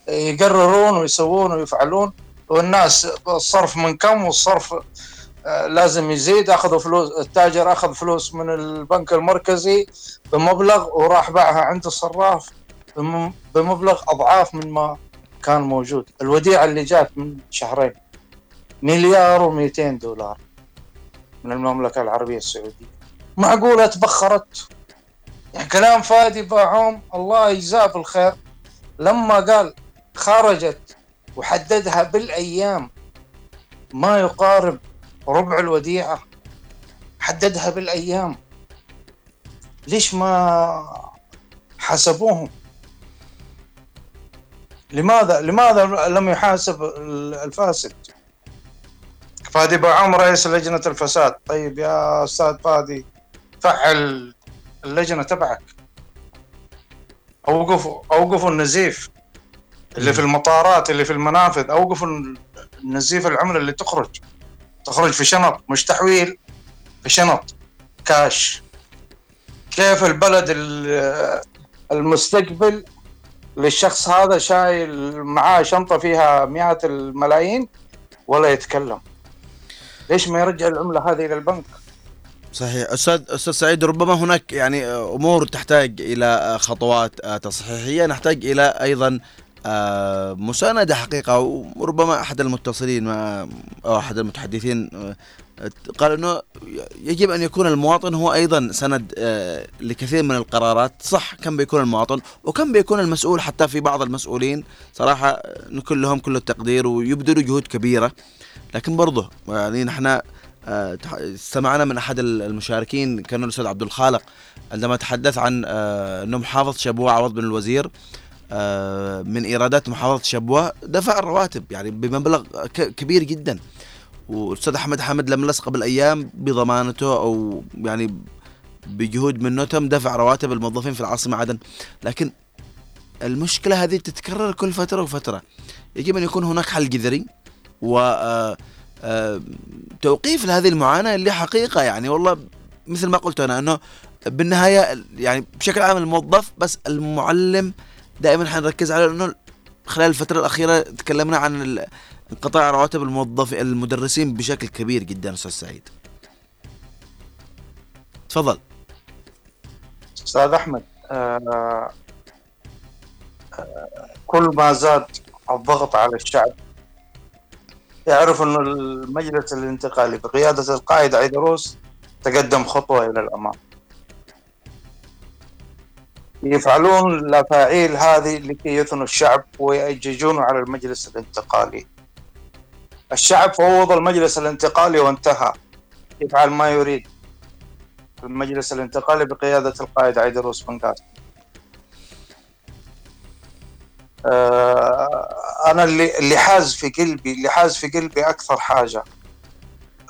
يقررون ويسوون ويفعلون والناس الصرف من كم؟ والصرف آه، لازم يزيد. أخذوا فلوس التاجر أخذ فلوس من البنك المركزي بمبلغ وراح باعها عند الصراف بمبلغ أضعاف من ما كان موجود. الوديعة اللي جات من شهرين. مليار و200 دولار من المملكة العربية السعودية. معقولة تبخرت؟ يعني كلام فادي باعوم الله يجزاه بالخير. لما قال خرجت وحددها بالأيام ما يقارب ربع الوديعة. حددها بالأيام. ليش ما حسبوهم لماذا لماذا لم يحاسب الفاسد؟ فادي بعمر رئيس لجنة الفساد؟ طيب يا أستاذ فادي فعل اللجنة تبعك. اوقفوا اوقفوا النزيف اللي في المطارات اللي في المنافذ اوقفوا النزيف العمله اللي تخرج. تخرج في شنط مش تحويل في شنط كاش. كيف البلد المستقبل للشخص هذا شايل معاه شنطة فيها مئات الملايين ولا يتكلم؟ ليش ما يرجع العملة هذه إلى البنك؟ صحيح. أستاذ أستاذ سعيد ربما هناك يعني أمور تحتاج إلى خطوات تصحيحية. نحتاج إلى أيضا آه، مساندة حقيقة. وربما أحد المتصلين أو أحد المتحدثين آه، قال أنه يجب أن يكون المواطن هو أيضا سند آه، لكثير من القرارات. صح كم بيكون المواطن وكم بيكون المسؤول حتى في بعض المسؤولين. صراحة نكون لهم كل التقدير ويبذلوا جهود كبيرة. لكن برضه يعني نحن استمعنا من أحد المشاركين كان الأستاذ عبد الخالق عندما تحدث عن انه محافظ شبوة عوض بن الوزير آه، من إيرادات محافظه شبوة دفع الرواتب يعني بمبلغ كبير جدا. والأستاذ أحمد حمد لم لصق قبل أيام بضمانته أو يعني بجهود منه تم دفع رواتب الموظفين في العاصمة عدن. لكن المشكلة هذه تتكرر كل فترة وفترة. يجب أن يكون هناك حل جذري. و آه، آه، توقيف لهذه المعاناة اللي حقيقة يعني والله مثل ما قلت أنا إنه بالنهاية يعني بشكل عام الموظف بس المعلم دائما حنركز على إنه خلال الفترة الأخيرة تكلمنا عن انقطاع رواتب الموظف المدرسين بشكل كبير جدا أستاذ سعيد. تفضل. أستاذ أحمد آه كل ما زاد الضغط على الشعب يعرف أن المجلس الانتقالي بقيادة القائد عيدروس تقدم خطوة إلى الأمام. يفعلون الأفاعيل هذه لكي يثنوا الشعب ويأججونه على المجلس الانتقالي. الشعب فوض المجلس الانتقالي وانتهى. يفعل ما يريد. المجلس الانتقالي بقيادة القائد عيدروس بن قاسم. آه أنا اللي اللي حاز في قلبي اللي حاز في قلبي أكثر حاجة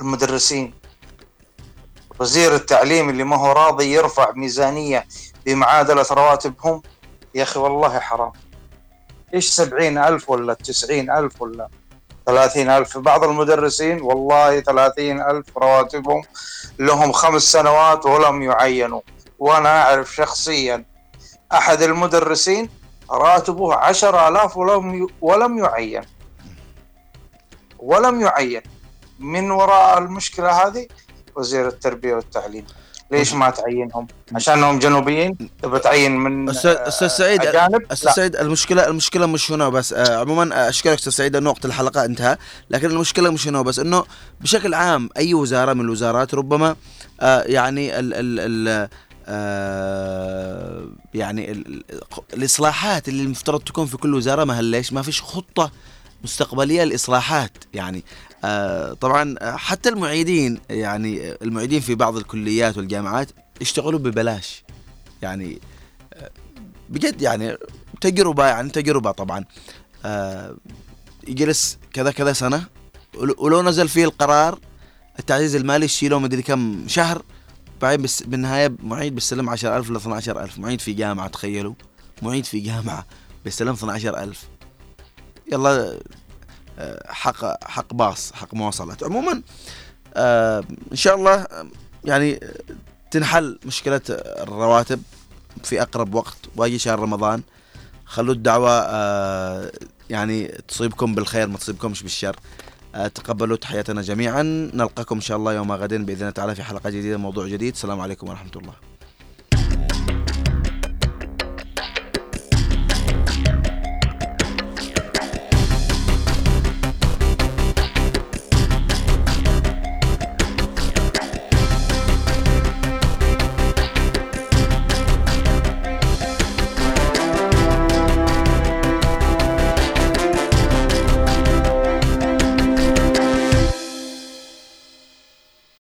المدرسين. وزير التعليم اللي ما هو راضي يرفع ميزانية بمعادلة رواتبهم يا أخي والله حرام. إيش سبعين ألف ولا تسعين ألف ولا ثلاثين ألف؟ بعض المدرسين والله ثلاثين ألف رواتبهم لهم خمس سنوات ولم يعينوا. وأنا أعرف شخصيا أحد المدرسين راتبه عشر آلاف ولم ولم يعين. ولم يعين. من وراء المشكلة هذه وزير التربية والتعليم. ليش ما تعينهم؟ عشانهم جنوبيين؟ تبى تعين من أستاذ أستاذ سعيد أستاذ سعيد المشكلة المشكلة مش هنا بس. آه عموما أشكرك أستاذ سعيد انه وقت الحلقة انتهى. لكن المشكلة مش هنا بس إنه بشكل عام أي وزارة من الوزارات ربما آه يعني ال ال ال آه يعني ال الإصلاحات اللي المفترض تكون في كل وزارة ما ليش؟ ما فيش خطة مستقبلية للاصلاحات يعني آه، طبعا آه، حتى المعيدين يعني المعيدين في بعض الكليات والجامعات يشتغلوا ببلاش يعني آه، بجد يعني تجربة يعني تجربة طبعا يجلس كذا كذا سنة ولو نزل فيه القرار التعزيز المالي يشيله مدري كم شهر بعدين بس بالنهاية معيد بيستلم 10000 ل 12000 معيد في جامعة تخيلوا. معيد في جامعة بيستلم 12000 يلا حق حق باص حق مواصلات. عموما آه، إن شاء الله يعني تنحل مشكلة الرواتب في أقرب وقت واجي شهر رمضان. خلوا الدعوة آه، يعني تصيبكم بالخير ما تصيبكمش بالشر. آه، تقبلوا تحياتنا جميعا. نلقاكم إن شاء الله يوم غد بإذن الله تعالى في حلقة جديدة موضوع جديد. السلام عليكم ورحمة الله.